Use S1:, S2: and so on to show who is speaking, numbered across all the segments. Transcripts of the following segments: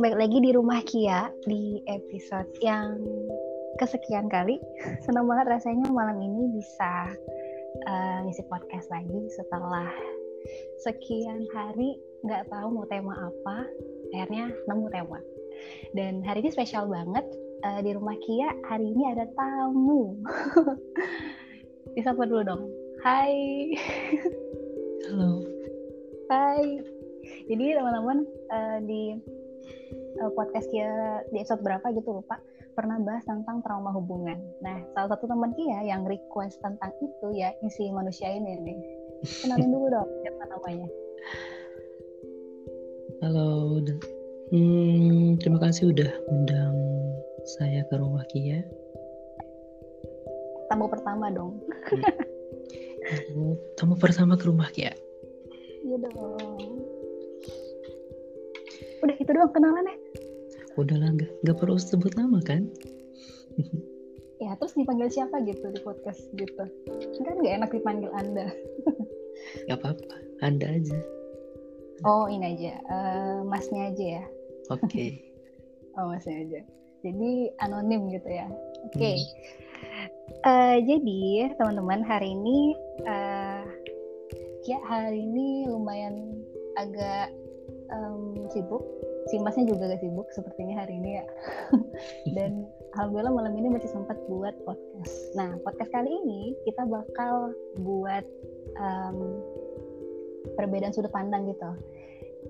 S1: balik lagi di rumah Kia di episode yang kesekian kali. Senang banget rasanya malam ini bisa uh, ngisi podcast lagi setelah sekian hari nggak tahu mau tema apa. Akhirnya nemu tema. Dan hari ini spesial banget uh, di rumah Kia. Hari ini ada tamu. Disapa dulu dong. Hai.
S2: Halo.
S1: Hai. Jadi teman-teman uh, di uh, podcast Kia di episode berapa gitu lupa pernah bahas tentang trauma hubungan. Nah, salah satu teman Kia yang request tentang itu ya isi manusia ini nih. Kenalin dulu dong siapa namanya.
S2: Halo, hmm, terima kasih udah undang saya ke rumah Kia.
S1: Tamu pertama dong.
S2: Hmm. Tamu pertama ke rumah Kia.
S1: Iya dong udah itu doang kenalannya
S2: udah lah nggak nggak perlu sebut nama kan?
S1: Ya terus dipanggil siapa gitu di podcast gitu? Kan nggak enak dipanggil anda.
S2: Nggak apa-apa anda aja.
S1: Oh ini aja. Uh, masnya aja ya?
S2: Oke. Okay.
S1: oh masnya aja. Jadi anonim gitu ya? Oke. Okay. hmm. uh, jadi teman-teman hari ini uh, ya hari ini lumayan agak um, sibuk si masnya juga gak sibuk sepertinya hari ini ya. Dan alhamdulillah malam ini masih sempat buat podcast. Nah podcast kali ini kita bakal buat um, perbedaan sudut pandang gitu.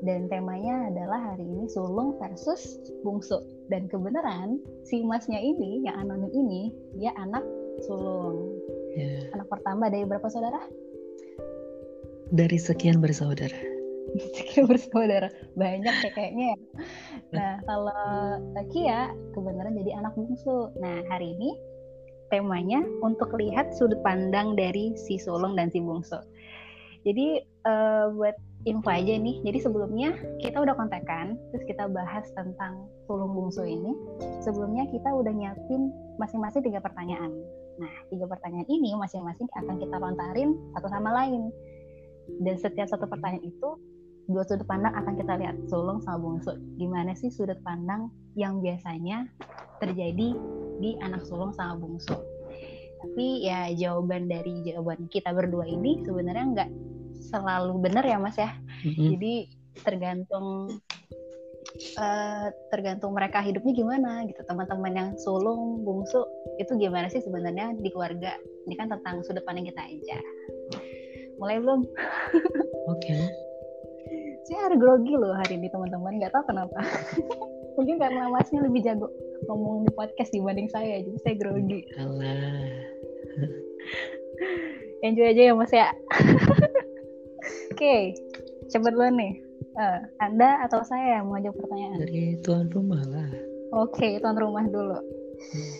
S1: Dan temanya adalah hari ini sulung versus bungsu. Dan kebenaran si masnya ini yang anonim ini dia anak sulung. Yeah. anak pertama dari berapa saudara?
S2: Dari sekian bersaudara
S1: Sekian bersaudara banyak ya kayaknya ya. Nah kalau Kia kebenaran jadi anak bungsu. Nah hari ini temanya untuk lihat sudut pandang dari si sulung dan si bungsu. Jadi uh, buat info aja nih. Jadi sebelumnya kita udah kontekan, terus kita bahas tentang sulung bungsu ini. Sebelumnya kita udah nyiapin masing-masing tiga pertanyaan. Nah tiga pertanyaan ini masing-masing akan kita lontarin satu sama lain. Dan setiap satu pertanyaan itu dua sudut pandang akan kita lihat sulung sama bungsu. Gimana sih sudut pandang yang biasanya terjadi di anak sulung sama bungsu? Tapi ya jawaban dari jawaban kita berdua ini sebenarnya nggak selalu benar ya mas ya. Mm-hmm. Jadi tergantung uh, tergantung mereka hidupnya gimana gitu. Teman-teman yang sulung bungsu itu gimana sih sebenarnya di keluarga? Ini kan tentang sudut pandang kita aja. Mulai belum?
S2: Oke. Okay
S1: saya harus grogi loh hari ini teman-teman. Nggak tahu kenapa. Mungkin karena masnya lebih jago ngomong di podcast dibanding saya jadi saya grogi.
S2: Alah.
S1: Enjoy aja ya mas ya. Oke okay. coba dulu nih. Uh, anda atau saya yang mau jawab pertanyaan?
S2: Dari tuan rumah lah.
S1: Oke okay, tuan rumah dulu. Hmm.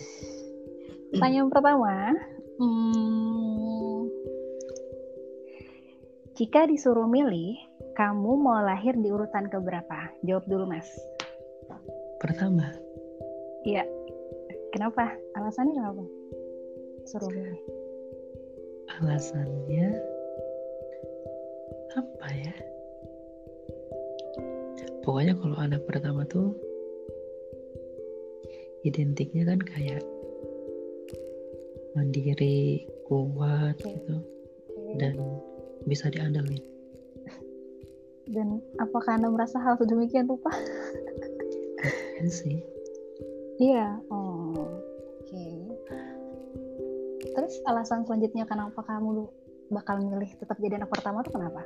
S1: pertanyaan pertama hmm, jika disuruh milih kamu mau lahir di urutan keberapa? Jawab dulu, Mas.
S2: Pertama.
S1: Iya. Kenapa? Alasannya kenapa? Suruh milih.
S2: Alasannya apa ya? Pokoknya kalau anak pertama tuh identiknya kan kayak mandiri, kuat okay. gitu, okay. dan bisa diandalkan
S1: dan apakah anda merasa hal sedemikian rupa?
S2: Iya sih.
S1: Iya. Oh, oke. Okay. Terus alasan selanjutnya kenapa kamu bakal milih tetap jadi anak pertama tuh kenapa?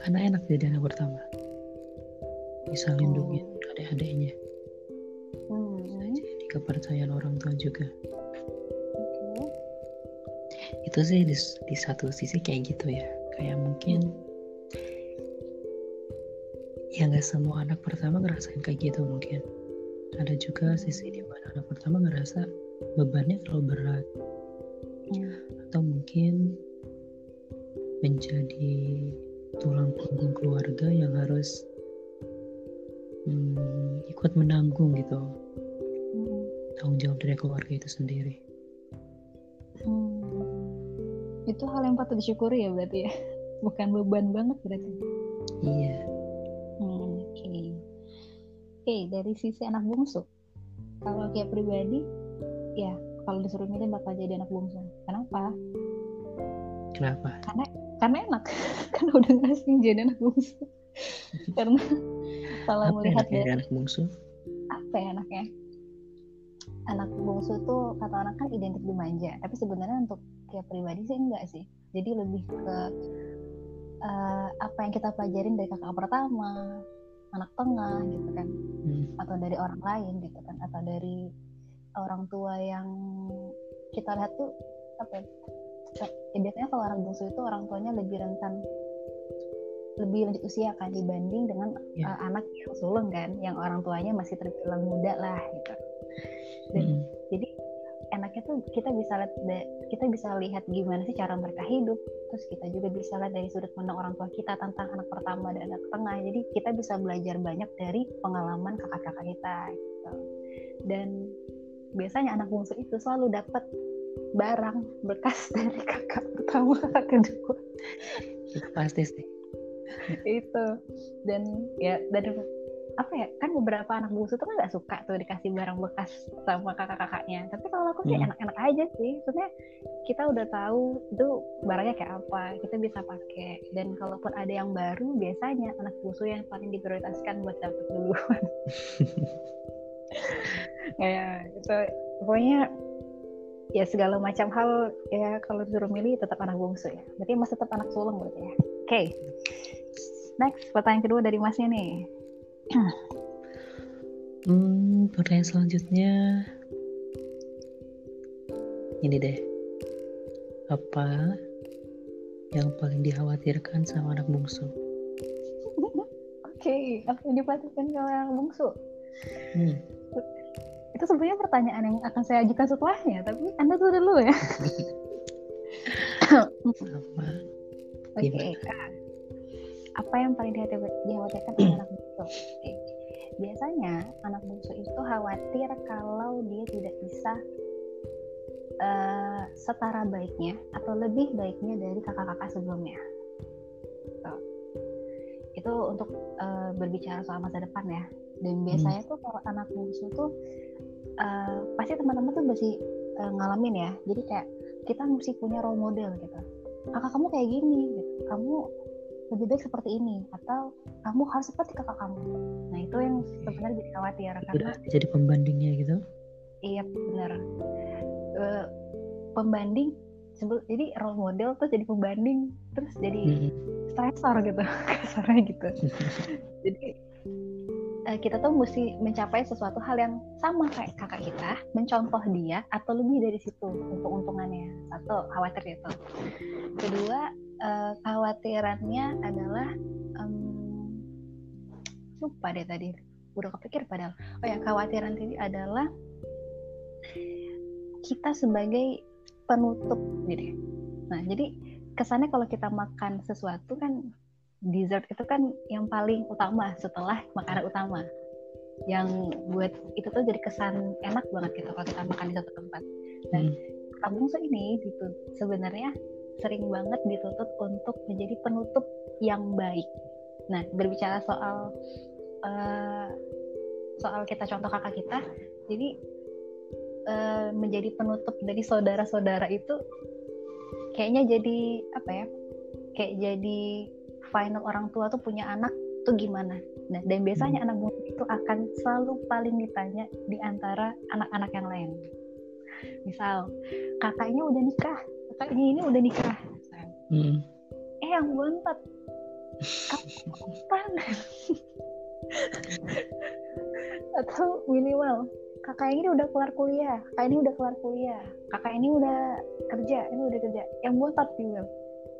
S2: Karena enak jadi anak pertama. Bisa lindungi oh. adik-adiknya. Hmm. Bisa jadi kepercayaan orang tua juga. Itu sih di, di satu sisi kayak gitu ya. Kayak mungkin ya nggak semua anak pertama ngerasain kayak gitu mungkin ada juga sisi di mana anak pertama ngerasa bebannya terlalu berat hmm. atau mungkin menjadi tulang punggung keluarga yang harus hmm, ikut menanggung gitu hmm. tanggung jawab dari keluarga itu sendiri
S1: hmm. itu hal yang patut disyukuri ya berarti ya bukan beban banget berarti
S2: iya.
S1: Okay, dari sisi anak bungsu. Kalau kayak pribadi ya kalau disuruh milih bakal jadi anak bungsu. Kenapa?
S2: Kenapa?
S1: Karena karena enak. Karena udah ngasih jadi anak bungsu. Karena kalau
S2: apa
S1: melihat
S2: dari anak bungsu?
S1: Apa ya anaknya anak bungsu tuh kata orang kan identik dimanja tapi sebenarnya untuk kayak pribadi sih enggak sih. Jadi lebih ke uh, apa yang kita pelajarin dari kakak pertama anak tengah gitu kan hmm. atau dari orang lain gitu kan atau dari orang tua yang kita lihat tuh apa ya, ya biasanya kalau anak bungsu itu orang tuanya lebih rentan lebih lanjut usia kan dibanding dengan yeah. uh, anak yang sulung kan yang orang tuanya masih terbilang muda lah gitu dan mm. Tuh kita bisa lihat kita bisa lihat gimana sih cara mereka hidup. Terus kita juga bisa lihat dari sudut pandang orang tua kita tentang anak pertama dan anak tengah. Jadi kita bisa belajar banyak dari pengalaman kakak-kakak kita gitu. Dan biasanya anak bungsu itu selalu dapat barang bekas dari kakak pertama kakak kedua.
S2: Itu pasti sih.
S1: Itu. Dan ya dan apa ya kan beberapa anak bungsu tuh kan nggak suka tuh dikasih barang bekas sama kakak-kakaknya. Tapi kalau aku sih hmm. enak-enak aja sih. Maksudnya kita udah tahu itu barangnya kayak apa kita bisa pakai. Dan kalaupun ada yang baru biasanya anak bungsu yang paling diprioritaskan buat dapat duluan. Ya itu pokoknya ya segala macam hal ya kalau disuruh milih tetap anak bungsu ya. Berarti masih tetap anak sulung berarti ya. Oke. Okay. next pertanyaan kedua dari masnya nih
S2: hmm, pertanyaan selanjutnya ini deh. Apa yang paling dikhawatirkan sama anak bungsu?
S1: Oke, okay. apa yang dikhawatirkan sama anak bungsu? Hmm. Itu sebenarnya pertanyaan yang akan saya ajukan setelahnya, tapi Anda tuh dulu ya.
S2: Apa?
S1: Oke, okay apa yang paling dikhawatirkan oleh anak bungsu? Biasanya anak bungsu itu khawatir kalau dia tidak bisa uh, setara baiknya atau lebih baiknya dari kakak-kakak sebelumnya. So, itu untuk uh, berbicara soal masa depan ya. Dan biasanya hmm. tuh kalau anak bungsu tuh uh, pasti teman-teman tuh masih uh, ngalamin ya. Jadi kayak kita mesti punya role model gitu. Kakak kamu kayak gini, gitu. kamu lebih baik seperti ini atau kamu harus seperti kakak kamu. Nah itu yang sebenarnya jadi khawatir karena
S2: jadi pembandingnya gitu?
S1: Iya benar. Uh, pembanding jadi role model tuh jadi pembanding terus jadi hmm. stressor gitu kasarnya gitu. Jadi uh, kita tuh mesti mencapai sesuatu hal yang sama kayak kakak kita mencontoh dia atau lebih dari situ untuk untungannya satu khawatir itu. Kedua uh, khawatirannya adalah um, lupa deh tadi. Udah kepikir padahal. Oh ya khawatiran tadi adalah kita sebagai penutup gitu nah jadi kesannya kalau kita makan sesuatu kan dessert itu kan yang paling utama setelah makanan utama yang buat itu tuh jadi kesan enak banget gitu kalau kita makan di satu tempat dan hmm. kamu ini gitu sebenarnya sering banget ditutup untuk menjadi penutup yang baik. Nah, berbicara soal uh, soal kita contoh kakak kita, jadi uh, menjadi penutup dari saudara-saudara itu kayaknya jadi apa ya? Kayak jadi final orang tua tuh punya anak tuh gimana? Nah, dan biasanya hmm. anak muda itu akan selalu paling ditanya di antara anak-anak yang lain. Misal, kakaknya udah nikah, kakaknya ini udah nikah hmm. eh yang bontot kapan atau minimal kakak ini udah kelar kuliah kakak ini udah kelar kuliah kakak ini udah kerja ini udah kerja yang bontot juga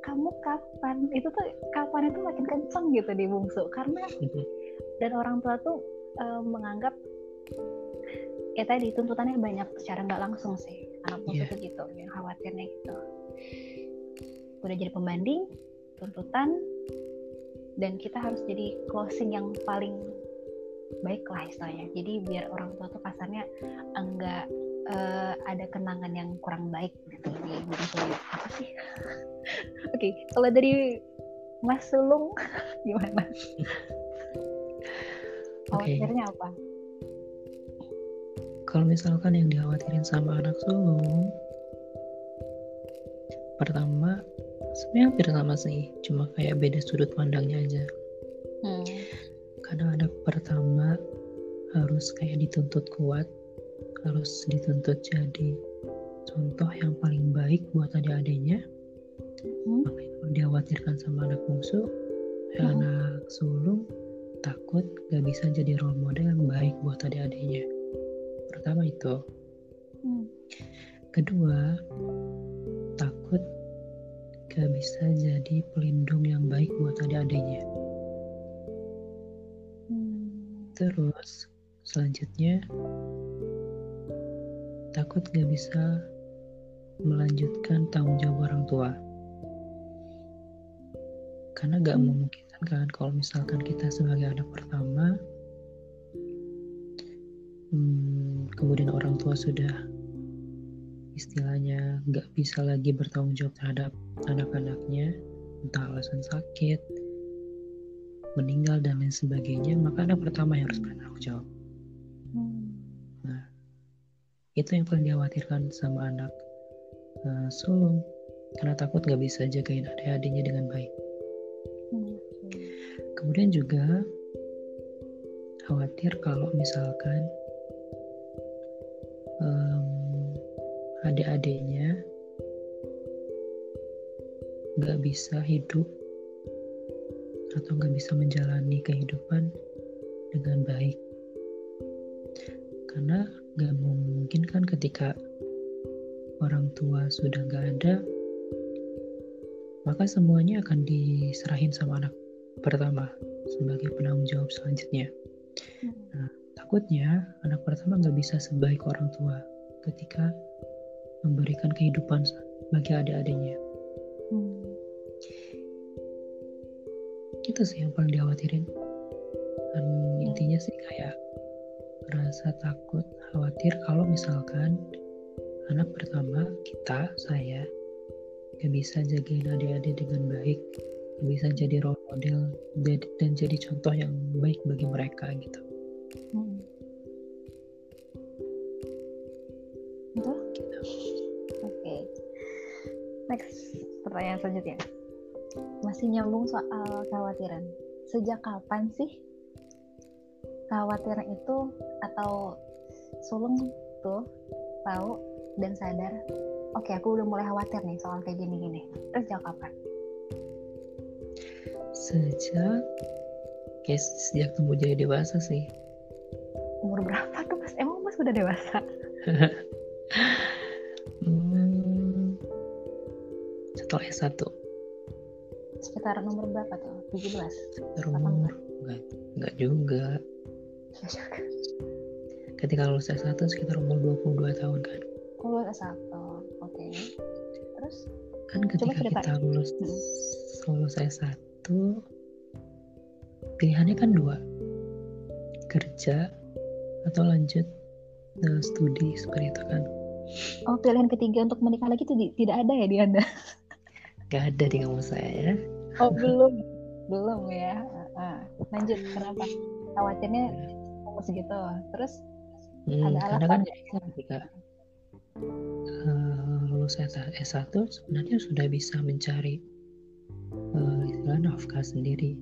S1: kamu kapan? Itu tuh kapan itu makin kenceng gitu di bungsu. Karena dan orang tua tuh um, menganggap ya tadi tuntutannya banyak secara nggak langsung sih. Anak musuh yeah. tuh gitu yang khawatirnya gitu. Udah jadi pembanding tuntutan dan kita harus jadi closing yang paling baik lah istilahnya. Jadi biar orang tua tuh kasarnya enggak uh, ada kenangan yang kurang baik gitu di bungsu apa sih? Oke okay, kalau dari Mas Sulung gimana? Khawatirnya okay. apa?
S2: Kalau misalkan yang dikhawatirin sama anak sulung pertama sebenarnya hampir sama sih cuma kayak beda sudut pandangnya aja. Hmm. karena anak pertama harus kayak dituntut kuat harus dituntut jadi contoh yang paling baik buat adik-adiknya hmm. dikhawatirkan sama anak bungsu hmm. anak sulung takut gak bisa jadi role model yang baik buat adik-adiknya pertama itu hmm. kedua takut gak bisa jadi pelindung yang baik buat adik-adiknya hmm. terus selanjutnya takut gak bisa melanjutkan tanggung jawab orang tua. Karena gak hmm. memungkinkan kan kalau misalkan kita sebagai anak pertama hmm, kemudian orang tua sudah istilahnya gak bisa lagi bertanggung jawab terhadap anak-anaknya entah alasan sakit meninggal dan lain sebagainya maka anak pertama yang harus bertanggung jawab. Itu yang paling dikhawatirkan sama anak uh, sulung karena takut gak bisa jagain adik-adiknya dengan baik hmm. kemudian juga khawatir kalau misalkan um, adik-adiknya gak bisa hidup atau gak bisa menjalani kehidupan dengan baik karena gak mungkin kan ketika orang tua sudah gak ada maka semuanya akan diserahin sama anak pertama sebagai penanggung jawab selanjutnya hmm. nah, takutnya anak pertama gak bisa sebaik orang tua ketika memberikan kehidupan bagi adik-adiknya hmm. itu sih yang paling dikhawatirin dan intinya sih kayak rasa takut, khawatir kalau misalkan anak pertama kita, saya, gak bisa jagain adik-adik dengan baik, gak bisa jadi role model dan jadi contoh yang baik bagi mereka gitu. Hmm.
S1: Gitu. Oke. Okay. Next, pertanyaan selanjutnya. Masih nyambung soal kekhawatiran. Sejak kapan sih kekhawatiran itu atau sulung tuh tahu dan sadar oke okay, aku udah mulai khawatir nih soal kayak gini-gini. Terus sejak kapan
S2: sejak kayak sejak tumbuh jadi dewasa sih.
S1: Umur berapa tuh mas? Emang mas udah dewasa?
S2: Hmm, setelah S1
S1: sekitar nomor berapa tuh? 17
S2: sekitar umur enggak, enggak juga. Ketika lulus S1 sekitar umur 22 tahun kan?
S1: Oh, lulus S1. Oke. Okay. Terus?
S2: Kan ketika kita lulus lulus S1 pilihannya kan dua. Kerja atau lanjut uh, studi seperti itu kan.
S1: Oh, pilihan ketiga untuk menikah lagi itu tidak ada ya di Anda?
S2: Gak ada di kamu saya ya.
S1: Oh, belum. belum ya. Uh, lanjut, kenapa? Khawatirnya umur segitu terus
S2: hmm, ada karena kan ketika uh, lulus S1 sebenarnya sudah bisa mencari uh, istilah nafkah sendiri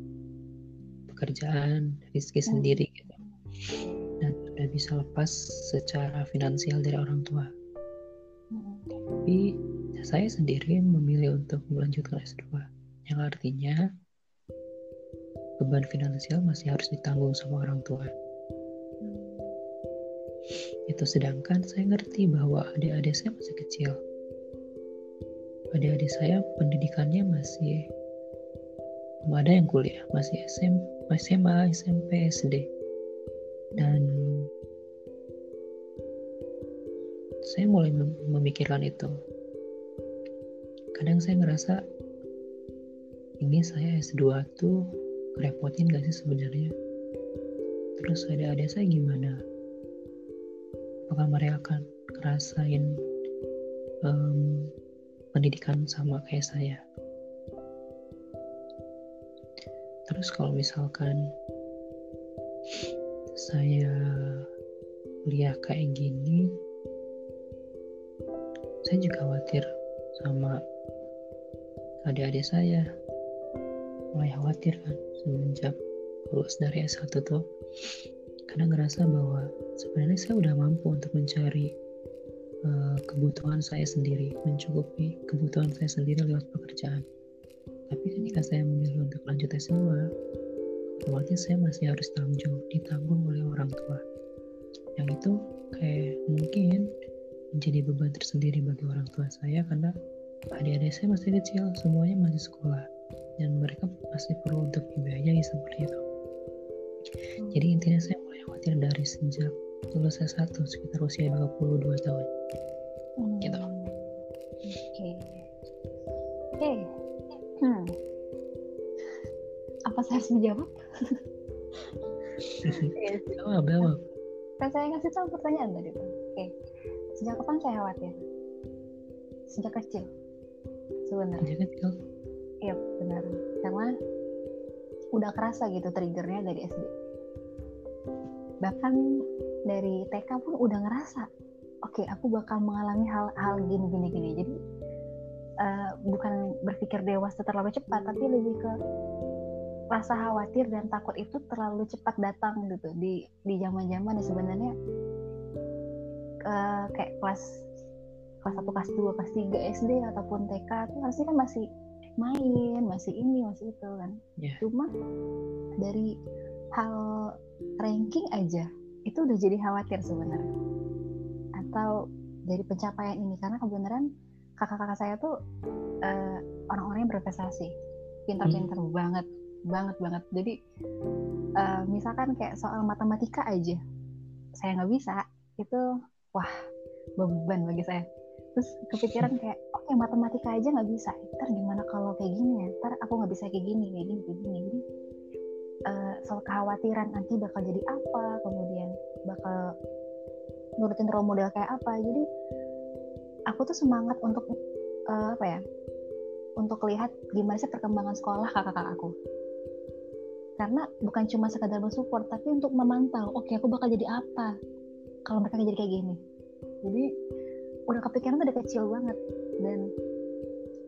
S2: pekerjaan rezeki hmm. sendiri gitu dan sudah bisa lepas secara finansial dari orang tua hmm. tapi saya sendiri memilih untuk melanjutkan S2 yang artinya beban finansial masih harus ditanggung sama orang tua itu sedangkan saya ngerti bahwa adik-adik saya masih kecil. Adik-adik saya pendidikannya masih belum ada yang kuliah masih SM, SMA, SMP, SD dan saya mulai memikirkan itu. Kadang saya ngerasa ini saya S2 tuh kerepotin gak sih sebenarnya? Terus adik-adik saya gimana apakah mereka akan ngerasain um, pendidikan sama kayak saya? Terus kalau misalkan saya kuliah kayak gini saya juga khawatir sama adik-adik saya. Mulai khawatir kan semenjak lulus dari S1 tuh karena ngerasa bahwa sebenarnya saya udah mampu untuk mencari uh, kebutuhan saya sendiri mencukupi kebutuhan saya sendiri lewat pekerjaan. Tapi ketika saya memilih untuk lanjut S2 otomatis saya masih harus tanggung ditanggung oleh orang tua. Yang itu kayak mungkin menjadi beban tersendiri bagi orang tua saya karena adik-adik saya masih kecil semuanya masih sekolah dan mereka masih perlu untuk dibiayai seperti itu. Jadi intinya saya khawatir dari sejak lulus S1 sekitar usia 22 tahun hmm. gitu oke
S1: okay. oke okay. hmm. apa saya harus menjawab
S2: jawab jawab
S1: kan saya ngasih tahu pertanyaan tadi oke okay. Sejak kapan saya khawatir? Sejak kecil. Sebenarnya.
S2: Sejak kecil.
S1: Iya benar. Karena udah kerasa gitu triggernya dari SD. Bahkan dari TK pun udah ngerasa, oke okay, aku bakal mengalami hal-hal gini gini gini. Jadi uh, bukan berpikir dewasa terlalu cepat, tapi lebih ke rasa khawatir dan takut itu terlalu cepat datang gitu di di zaman-zaman yang sebenarnya uh, kayak kelas kelas 1, kelas 2, kelas 3 SD ataupun TK itu harusnya kan masih main, masih ini, masih itu kan. Yeah. Cuma dari hal ranking aja itu udah jadi khawatir sebenarnya. Atau dari pencapaian ini karena kebenaran kakak-kakak saya tuh uh, orang-orang yang berprestasi, pintar-pintar hmm. banget, banget banget. Jadi uh, misalkan kayak soal matematika aja, saya nggak bisa, itu wah beban bagi saya terus kepikiran kayak oke okay, matematika aja nggak bisa ntar gimana kalau kayak gini ya ntar aku nggak bisa kayak gini kayak gini kayak gini jadi uh, soal kekhawatiran nanti bakal jadi apa kemudian bakal nurutin role model kayak apa. Jadi aku tuh semangat untuk uh, apa ya untuk lihat gimana sih perkembangan sekolah kakak-kakak aku. Karena bukan cuma sekadar mensupport tapi untuk memantau oke okay, aku bakal jadi apa kalau mereka jadi kayak gini. Jadi udah kepikiran udah kecil banget dan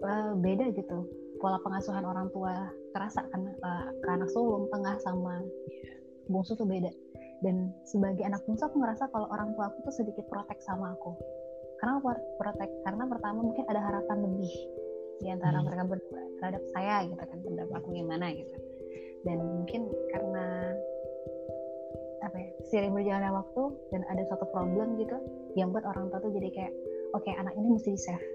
S1: uh, beda gitu pola pengasuhan orang tua terasa kan uh, ke anak sulung tengah sama bungsu tuh beda. Dan sebagai anak bungsu aku ngerasa kalau orang tua aku tuh sedikit protek sama aku. Karena protek? Karena pertama mungkin ada harapan lebih di antara hmm. mereka berdua terhadap saya gitu kan terhadap aku gimana gitu. Dan mungkin karena apa ya seiring berjalannya waktu dan ada satu problem gitu yang buat orang tua tuh jadi kayak oke okay, anak ini mesti di save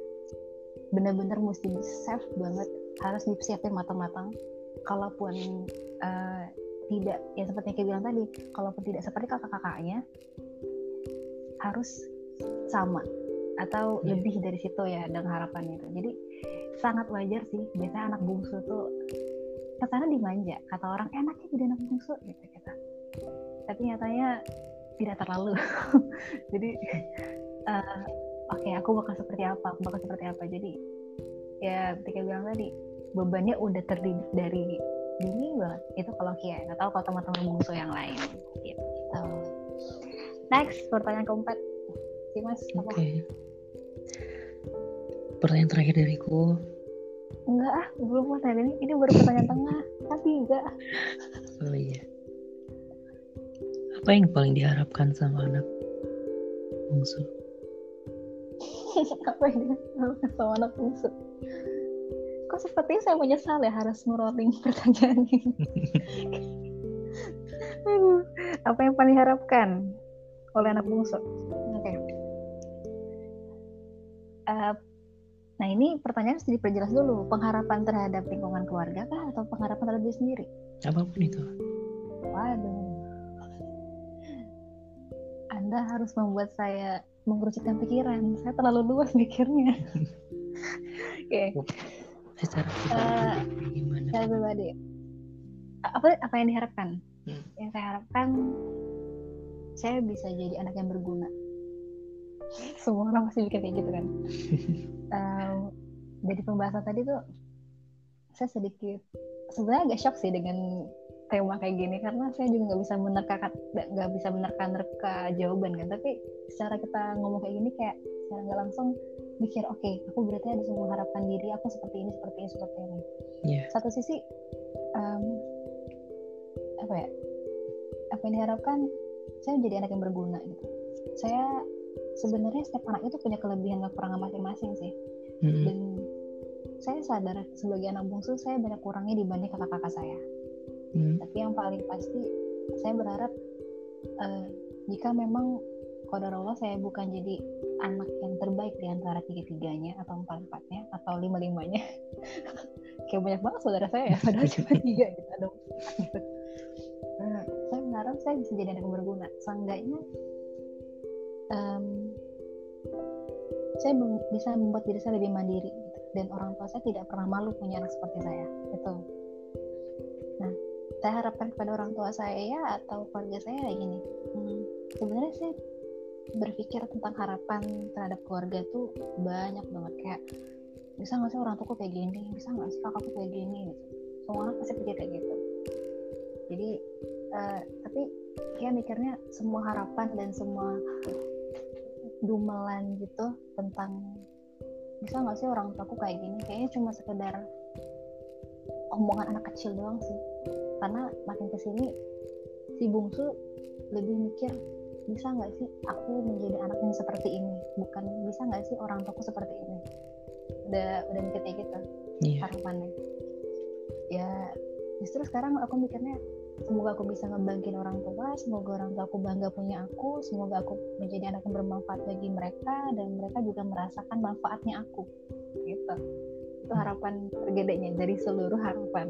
S1: bener-bener mesti di save banget harus disiapin matang-matang. Kalaupun uh, tidak ya seperti yang kayak bilang tadi kalaupun tidak seperti kakak-kakaknya harus sama atau yeah. lebih dari situ ya dengan harapannya itu. Jadi sangat wajar sih biasanya anak bungsu tuh ke sana dimanja. Kata orang enaknya jadi anak bungsu gitu kita. Tapi nyatanya tidak terlalu. Jadi uh, oke okay, aku bakal seperti apa? Aku bakal seperti apa? Jadi ya ketika bilang tadi bebannya udah terdidik dari dini banget. Itu kalau Kia nggak tahu kalau teman-teman bungsu yang lain. Gitu. Next pertanyaan keempat. Sih mas
S2: oke. Okay. pertanyaan terakhir dariku.
S1: Enggak ah belum pertanyaan ini. Ini baru pertanyaan tengah. Tapi enggak.
S2: Oh iya. Apa yang paling diharapkan sama anak bungsu?
S1: apa yang diharapkan sama anak bungsu? Kok sepertinya saya menyesal ya harus ngeroling pertanyaan ini. apa yang paling diharapkan oleh anak bungsu? Oke. Okay. Uh, nah ini pertanyaan harus diperjelas dulu. Pengharapan terhadap lingkungan keluarga kah atau pengharapan terhadap diri sendiri?
S2: Apa pun itu.
S1: Waduh anda harus membuat saya mengerucutkan pikiran. Saya terlalu luas mikirnya. Oke. Okay. Secara pribadi uh, Secara pribadi. Apa apa yang diharapkan? Hmm. Yang saya harapkan saya bisa jadi anak yang berguna. Semua orang pasti mikir kayak gitu kan. um, dari pembahasan tadi tuh saya sedikit sebenarnya agak shock sih dengan tema kayak gini karena saya juga nggak bisa menerka nggak bisa menerka-nerka jawaban kan tapi secara kita ngomong kayak gini kayak secara nggak langsung mikir oke okay, aku berarti ada semua harapan diri aku seperti ini seperti ini seperti ini yeah. satu sisi um, apa ya apa yang diharapkan saya menjadi anak yang berguna gitu saya sebenarnya setiap anak itu punya kelebihan dan kekurangan masing-masing sih mm-hmm. dan saya sadar sebagai anak bungsu saya banyak kurangnya dibanding kakak-kakak saya mm-hmm. tapi yang paling pasti saya berharap uh, jika memang kodar Allah saya bukan jadi anak yang terbaik di antara tiga-tiganya atau empat-empatnya atau lima-limanya kayak banyak banget saudara saya ya padahal cuma tiga gitu ada gitu. Nah, saya berharap saya bisa jadi anak yang berguna seenggaknya um, saya bisa membuat diri saya lebih mandiri gitu. dan orang tua saya tidak pernah malu punya anak seperti saya itu nah saya harapkan kepada orang tua saya atau keluarga saya kayak gini hmm, sebenarnya saya berpikir tentang harapan terhadap keluarga tuh banyak banget. Kayak bisa nggak sih orang tuaku kayak gini? Bisa nggak sih kakakku kayak gini? Gitu. Semua orang pasti pikir kayak gitu. Jadi uh, tapi ya mikirnya semua harapan dan semua dumelan gitu tentang bisa nggak sih orang tuaku kayak gini? Kayaknya cuma sekedar omongan anak kecil doang sih. Karena makin ke sini si bungsu lebih mikir bisa nggak sih aku menjadi anak yang seperti ini? Bukan bisa nggak sih orang tuaku seperti ini? Udah udah mikir kayak gitu yeah. harapannya. Ya justru sekarang aku mikirnya semoga aku bisa ngebangkin orang tua semoga orang tua aku bangga punya aku semoga aku menjadi anak yang bermanfaat bagi mereka dan mereka juga merasakan manfaatnya aku. Gitu. Itu harapan tergedenya dari seluruh harapan.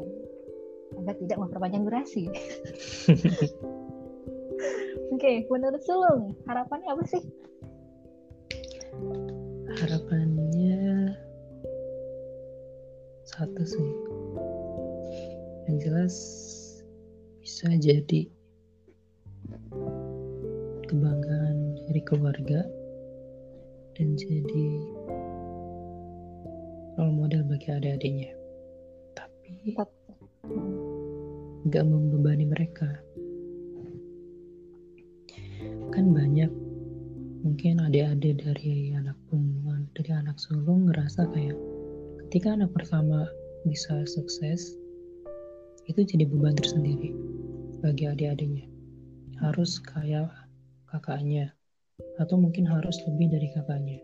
S1: Agar tidak memperpanjang durasi okay, menurut Sulung harapannya apa sih?
S2: Harapannya satu sih, yang jelas bisa jadi kebanggaan dari keluarga dan jadi role model bagi adik-adiknya. Tapi nggak membebani mereka mungkin adik-adik dari anak punggungan dari anak sulung ngerasa kayak ketika anak pertama bisa sukses itu jadi beban tersendiri bagi adik-adiknya. Harus kayak kakaknya atau mungkin harus lebih dari kakaknya.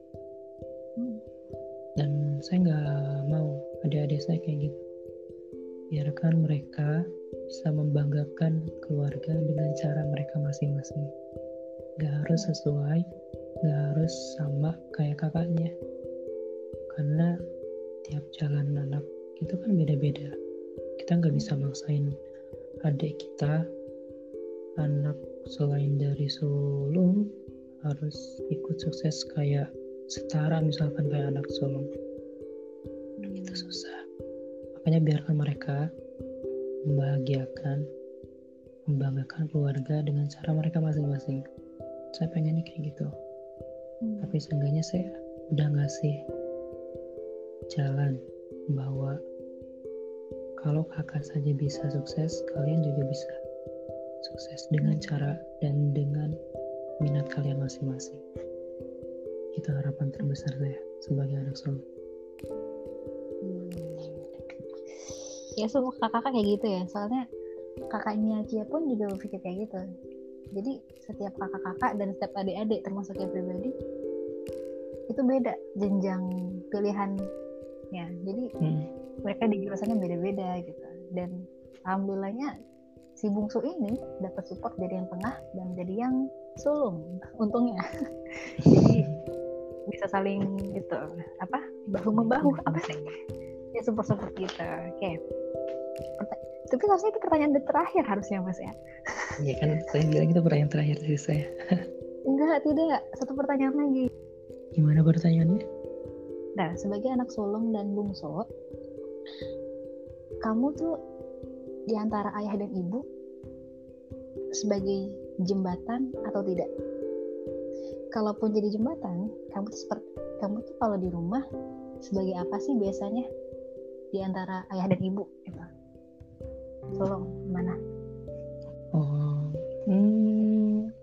S2: Dan saya nggak mau adik-adik saya kayak gitu. Biarkan mereka bisa membanggakan keluarga dengan cara mereka masing-masing. Gak harus sesuai gak harus sama kayak kakaknya. Karena tiap jalan anak itu kan beda-beda. Kita nggak bisa maksain adik kita anak selain dari sulung harus ikut sukses kayak setara misalkan kayak anak sulung itu susah. Makanya biarkan mereka membahagiakan membanggakan keluarga dengan cara mereka masing-masing. Saya pengennya kayak gitu. hmm. Tapi seenggaknya saya udah ngasih jalan bahwa kalau kakak saja bisa sukses kalian juga bisa sukses dengan cara dan dengan minat kalian masing-masing. Itu harapan terbesar saya sebagai anak sulung
S1: hmm. ya semua kakak-kakak kayak gitu ya. Soalnya kakaknya Kia pun juga berpikir kayak gitu jadi setiap kakak-kakak dan setiap adik-adik termasuk yang pribadi itu beda jenjang pilihannya. Jadi hmm. mereka di jurusannya beda-beda gitu. Dan alhamdulillahnya si bungsu ini dapat support dari yang tengah dan jadi yang sulung untungnya. Jadi bisa saling gitu apa bahu membahu apa sih? Ya support support gitu oke. Okay tapi harusnya itu pertanyaan terakhir harusnya mas ya.
S2: Iya kan saya bilang itu pertanyaan terakhir dari saya.
S1: Enggak tidak. Satu pertanyaan lagi.
S2: Gimana pertanyaannya?
S1: Nah sebagai anak sulung dan bungsu kamu tuh di antara ayah dan ibu sebagai jembatan atau tidak? Kalaupun jadi jembatan kamu tuh seperti kamu tuh kalau di rumah sebagai apa sih biasanya di antara ayah dan ibu gitu tolong mana
S2: oh hmm,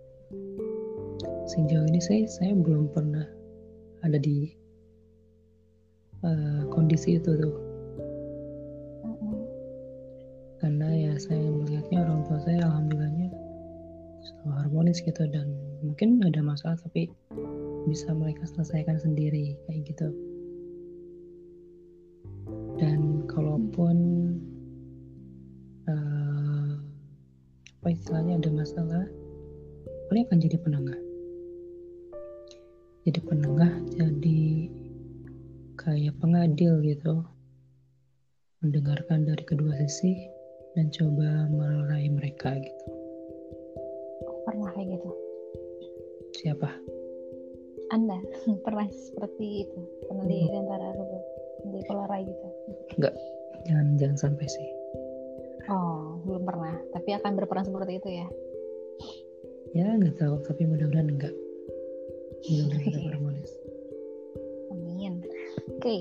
S2: sejauh ini saya saya belum pernah ada di uh, kondisi itu tuh. Karena ya saya melihatnya orang tua saya alhamdulillahnya selalu harmonis gitu dan mungkin ada masalah tapi bisa mereka selesaikan sendiri kayak gitu istilahnya ada masalah paling akan jadi penengah jadi penengah jadi kayak pengadil gitu. Mendengarkan dari kedua sisi dan coba meraih mereka gitu.
S1: Pernah kayak gitu?
S2: Siapa?
S1: Anda pernah seperti itu? Pernah di antara di pelarai gitu?
S2: Enggak. Jangan jangan sampai sih
S1: oh belum pernah. Tapi akan berperan seperti itu ya?
S2: Ya nggak tahu. Tapi mudah-mudahan enggak. Mudah-mudahan kita harmonis
S1: amin. Oke. Okay.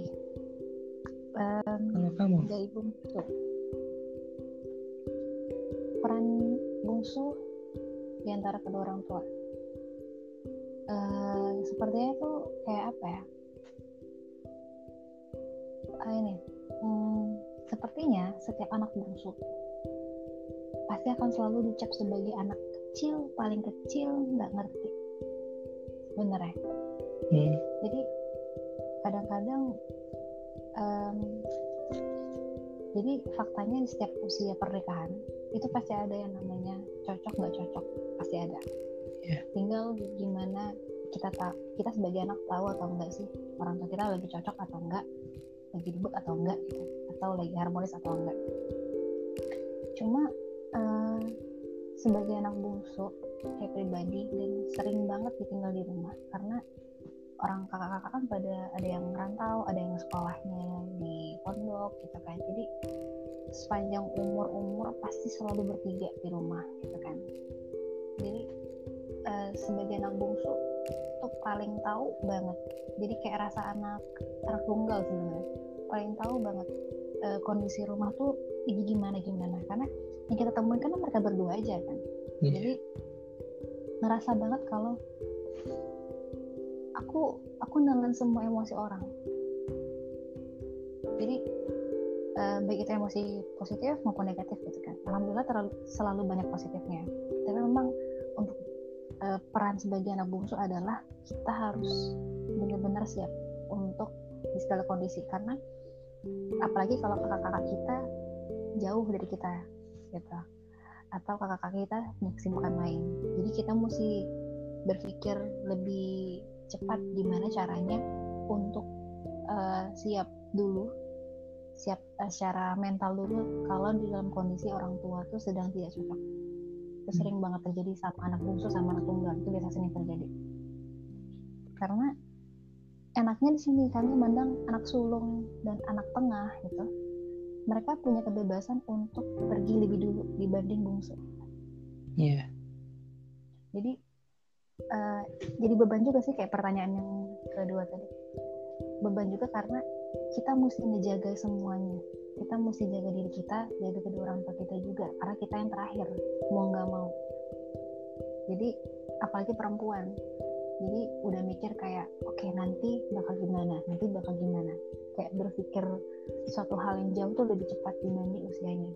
S1: um,
S2: kalau kamu
S1: dari bungsu peran bungsu di antara kedua orang tua. Uh, sepertinya itu kayak apa ya? Uh, ini. Hmm, sepertinya setiap anak bungsu pasti akan selalu dicap sebagai anak kecil paling kecil nggak ngerti bener ya hmm. jadi kadang-kadang um, jadi faktanya di setiap usia pernikahan itu pasti ada yang namanya cocok nggak cocok pasti ada yeah. tinggal gimana kita tak kita sebagai anak tahu atau enggak sih orang tua kita lagi cocok atau enggak lagi ribut atau enggak gitu atau lagi harmonis atau enggak. Cuma uh, sebagai anak bungsu kayak pribadi dan sering banget ditinggal di rumah karena orang kakak-kakak kan pada ada yang merantau ada yang sekolahnya di pondok gitu kan. Jadi sepanjang umur-umur pasti selalu bertiga di rumah gitu kan. Jadi uh, sebagai anak bungsu tuh paling tahu banget. Jadi kayak rasa anak anak sebenarnya. Paling tahu banget uh, kondisi rumah tuh gimana gimana? Karena yang kita temuin kan mereka berdua aja kan. Yeah. jadi ngerasa banget kalau aku aku nelen semua emosi orang. Jadi uh, baik itu emosi positif maupun negatif gitu kan. Alhamdulillah terlalu selalu banyak positifnya. Tapi memang untuk uh, peran sebagai anak bungsu adalah kita harus benar-benar siap untuk di segala kondisi. Karena apalagi kalau kakak-kakak kita jauh dari kita gitu. Atau kakak-kakak kita punya kesibukan lain. Jadi kita mesti berpikir lebih cepat gimana caranya untuk uh, siap dulu siap uh, secara mental dulu kalau di dalam kondisi orang tua tuh sedang tidak cocok. Itu sering banget terjadi sama anak bungsu sama anak tunggal. Itu biasa sering terjadi. Karena enaknya di sini kami mandang anak sulung dan anak tengah gitu mereka punya kebebasan untuk pergi lebih dulu dibanding bungsu.
S2: Iya. Yeah.
S1: Jadi uh, jadi beban juga sih kayak pertanyaan yang kedua tadi beban juga karena kita mesti ngejaga semuanya kita mesti jaga diri kita jaga kedua orang tua kita juga karena kita yang terakhir mau nggak mau jadi apalagi perempuan jadi udah mikir kayak oke okay, nanti bakal gimana? Nanti bakal gimana? Kayak berpikir suatu hal yang jauh tuh lebih cepat dibanding usianya.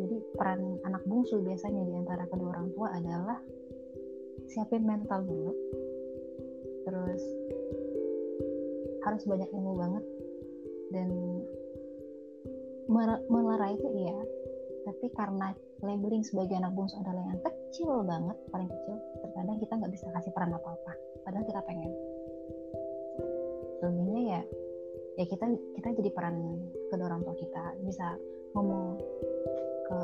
S1: Jadi peran anak bungsu biasanya di antara kedua orang tua adalah siapin mental dulu. Terus harus banyak ilmu banget dan melerai itu iya. Tapi karena labeling sebagai anak bungsu adalah yang kecil banget paling kecil terkadang kita nggak bisa kasih peran apa apa padahal kita pengen. Lebihnya ya ya kita kita jadi peran kedua orang tua kita. Bisa ngomong ke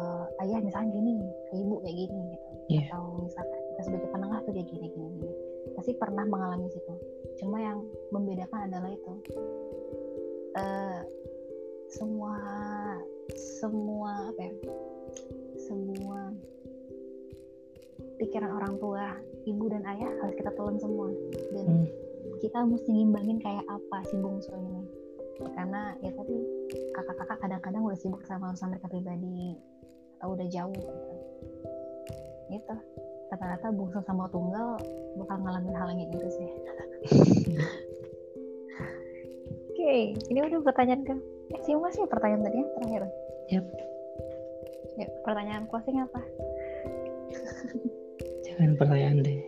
S1: ayah misalnya gini ke ibu kayak gini gitu. Yeah. atau misalkan kita sebagai penengah tuh kayak gini gini gini. Pasti pernah mengalami situ. Cuma yang membedakan adalah itu uh, semua semua apa ya semua pikiran orang tua ibu dan ayah harus kita telan semua dan hmm. kita mesti ngimbangin kayak apa si bungsu ini karena ya tadi kakak-kakak kadang-kadang udah sibuk sama urusan mereka pribadi atau udah jauh gitu. itu rata-rata bungsu sama tunggal bakal ngalamin hal yang gitu sih oke okay, ini udah pertanyaan ke eh sih masih pertanyaan tadi ya terakhir
S2: yep.
S1: ya pertanyaan closing apa
S2: jangan pertanyaan deh.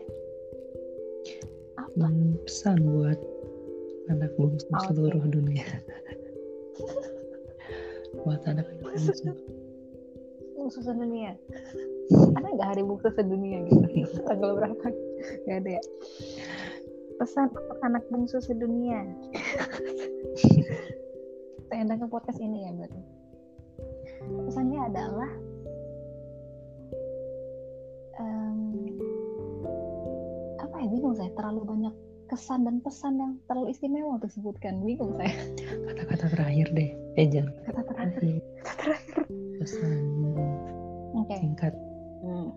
S2: Apa? Pesan buat anak bungsu oh, seluruh okay. dunia. Buat anak bungsu
S1: bungsu sedunia ada nggak hari bungsu sedunia gitu? Tanggal berapa? Nggak ada ya? Pesan untuk anak bungsu sedunia. Saya ke podcast ini ya berarti. Pesannya adalah bingung saya terlalu banyak kesan dan pesan yang terlalu istimewa untuk disebutkan bingung saya.
S2: Kata-kata terakhir deh eh jangan
S1: kata terakhir. Kata terakhir.
S2: Pesan. Okay. singkat. Hmm.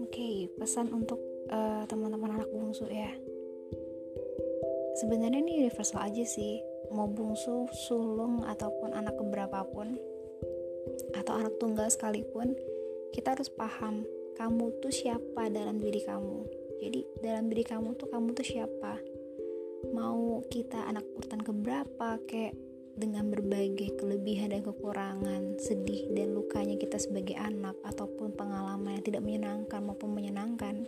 S1: oke okay, pesan untuk uh, teman-teman anak bungsu ya. Sebenarnya ini universal aja sih. Mau bungsu sulung ataupun anak keberapapun atau anak tunggal sekalipun kita harus paham kamu tuh siapa dalam diri kamu jadi dalam diri kamu tuh kamu tuh siapa mau kita anak urutan keberapa kayak dengan berbagai kelebihan dan kekurangan, sedih dan lukanya kita sebagai anak ataupun pengalaman yang tidak menyenangkan maupun menyenangkan.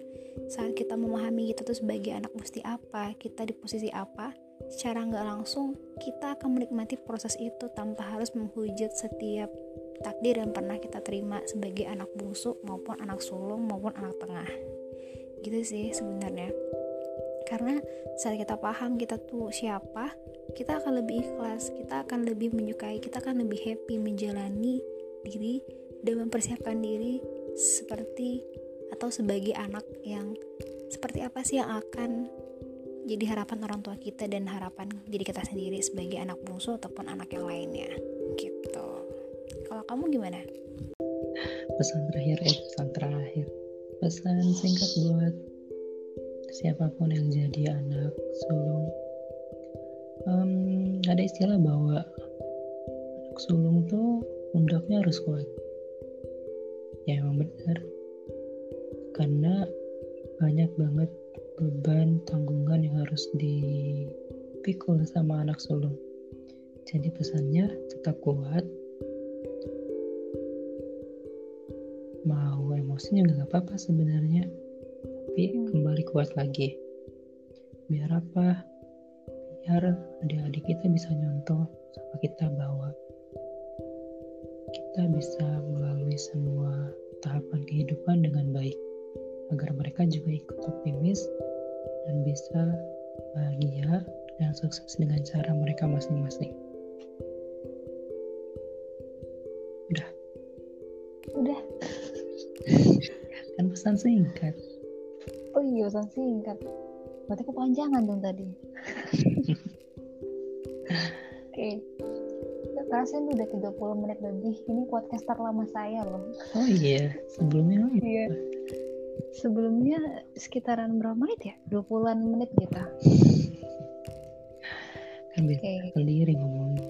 S1: Saat kita memahami kita tuh sebagai anak mesti apa, kita di posisi apa, secara nggak langsung kita akan menikmati proses itu tanpa harus menghujat setiap takdir yang pernah kita terima sebagai anak bungsu maupun anak sulung maupun anak tengah gitu sih sebenarnya. Karena saat kita paham kita tuh siapa kita akan lebih ikhlas kita akan lebih menyukai kita akan lebih happy menjalani diri dan mempersiapkan diri seperti atau sebagai anak yang seperti apa sih yang akan jadi harapan orang tua kita dan harapan diri kita sendiri sebagai anak bungsu ataupun anak yang lainnya. Gitu. Kalau kamu gimana?
S2: Pesan terakhir eh pesan terakhir pesan singkat buat siapa pun yang jadi anak sulung. Um, ada istilah bahwa anak sulung tuh pundaknya harus kuat. Ya emang benar. Karena banyak banget beban tanggungan yang harus dipikul sama anak sulung. Jadi pesannya tetap kuat emosi juga nggak apa-apa sebenarnya. Tapi hmm. kembali kuat lagi. Biar apa? Biar adik-adik kita bisa nyontoh sama kita bahwa kita bisa melalui semua tahapan kehidupan dengan baik. Agar mereka juga ikut optimis dan bisa bahagia dan sukses dengan cara mereka masing-masing. Pesan singkat
S1: oh iya pesan singkat berarti kepanjangan dong tadi oke okay. Rasanya udah 30 menit lebih. Ini podcast terlama saya loh.
S2: Oh iya, sebelumnya
S1: Iya. Sebelumnya sekitaran berapa menit ya? 20-an menit gitu.
S2: kan bisa okay. sendiri ngomongnya.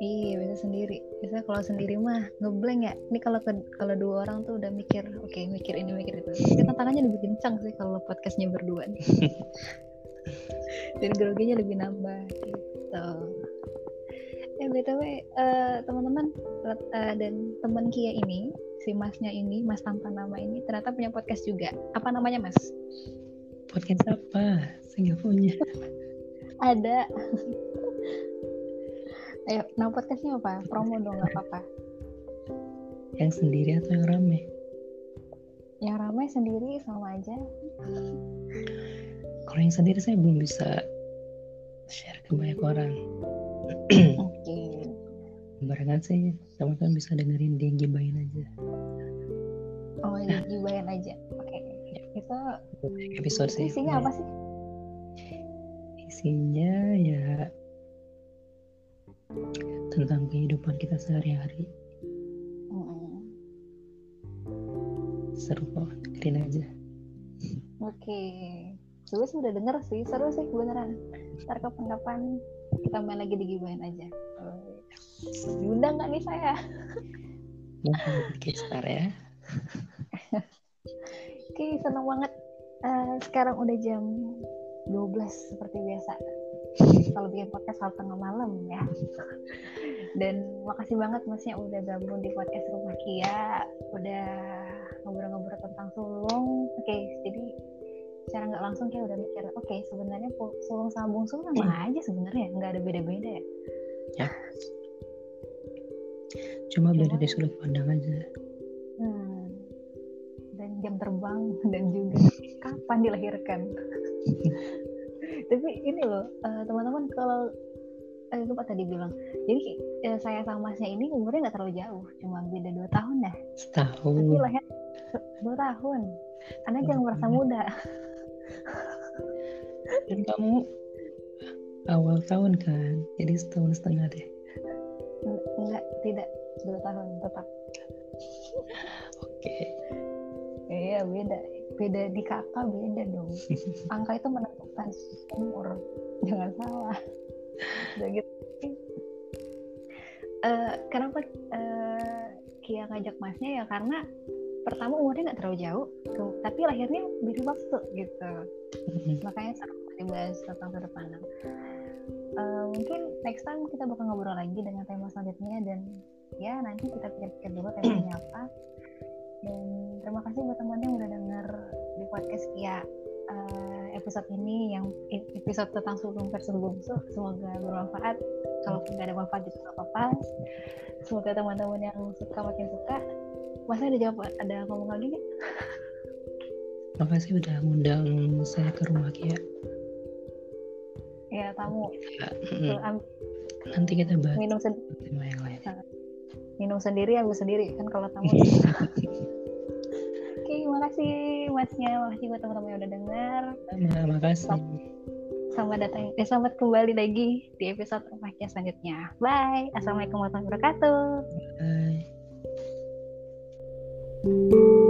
S1: Iya bisa sendiri. Bisa kalau sendiri mah ngeblank ya. Ini kalau kalau dua orang tuh udah mikir, oke okay, mikir ini mikir itu. Tapi tantangannya lebih kencang sih kalau podcastnya berdua. Nih. Dan groginya lebih nambah gitu. Eh btw uh, teman-teman uh, dan teman Kia ini, si masnya ini, mas tanpa nama ini ternyata punya podcast juga. Apa namanya mas?
S2: Podcast apa? Saya punya.
S1: Ada. Ayo, nama podcastnya apa? Promo dong, nggak apa-apa.
S2: Yang sendiri atau yang rame?
S1: Yang rame sendiri sama aja.
S2: Kalau yang sendiri saya belum bisa share ke banyak orang.
S1: Oke. okay.
S2: Barengan sih, sama kan bisa dengerin di gibain aja.
S1: Oh, di gibain aja. Oke. Okay. Itu
S2: episode sih.
S1: Isinya apa sih?
S2: Isinya ya tentang kehidupan kita sehari-hari. Mm. Seru kok, dengerin aja.
S1: Oke, okay. Gue sudah denger sih, seru sih beneran. Ntar kapan-kapan kita main lagi di digibain aja. Oh, Diundang nggak nih saya?
S2: Mungkin star ya.
S1: Oke, senang banget. Uh, sekarang udah jam 12 seperti biasa. Kalau bikin podcast hal tengah malam ya. Dan makasih banget masnya udah gabung di podcast Rumah Kia. Udah ngobrol-ngobrol tentang sulung. Oke, okay, jadi secara nggak langsung kayak udah mikir, oke okay, sebenarnya sulung sama bungsu sama hmm. aja sebenarnya, nggak ada beda-beda ya.
S2: Ya. Cuma beda di sudut pandang aja.
S1: Hmm. Dan jam terbang dan juga kapan dilahirkan. Tapi ini loh, uh, teman-teman kalau uh, lupa tadi bilang, jadi uh, saya sama masnya ini umurnya nggak terlalu jauh, cuma beda dua tahun dah.
S2: Setahun.
S1: Tapi lahir dua tahun. Anda jangan merasa muda.
S2: Dan kamu awal tahun kan, jadi setahun setengah deh.
S1: Enggak, tidak dua tahun tetap.
S2: Oke. Okay.
S1: Iya beda, beda di kakak beda dong. Angka itu menentukan umur, jangan salah. Udah gitu. Uh, kenapa uh, Kia ngajak masnya ya? Karena pertama umurnya nggak terlalu jauh tapi lahirnya beda waktu gitu. Makanya seru dibahas tentang sudut pandang. Uh, mungkin next time kita bakal ngobrol lagi dengan tema selanjutnya dan ya nanti kita pikir-pikir dulu temanya apa. Dan terima kasih buat teman yang udah denger di podcast Kia. Uh, episode ini yang episode tentang sulung versus bungsu semoga bermanfaat. Kalau nggak ada manfaat juga nggak apa-apa. Semoga teman-teman yang suka makin suka. Masa ada jawab ada ngomong lagi nggak?
S2: Makasih udah ngundang saya ke rumah Kia?
S1: Ya tamu.
S2: Ya, mm, nanti kita bahas
S1: minum
S2: sendiri yang lain.
S1: Minum sendiri ambil sendiri. Kan kalau tamu makasih masnya makasih buat teman-teman yang udah dengar
S2: nah, makasih
S1: Selamat datang, eh, selamat kembali lagi di episode rumahnya selanjutnya. Bye. Assalamualaikum warahmatullahi wabarakatuh.
S2: Bye.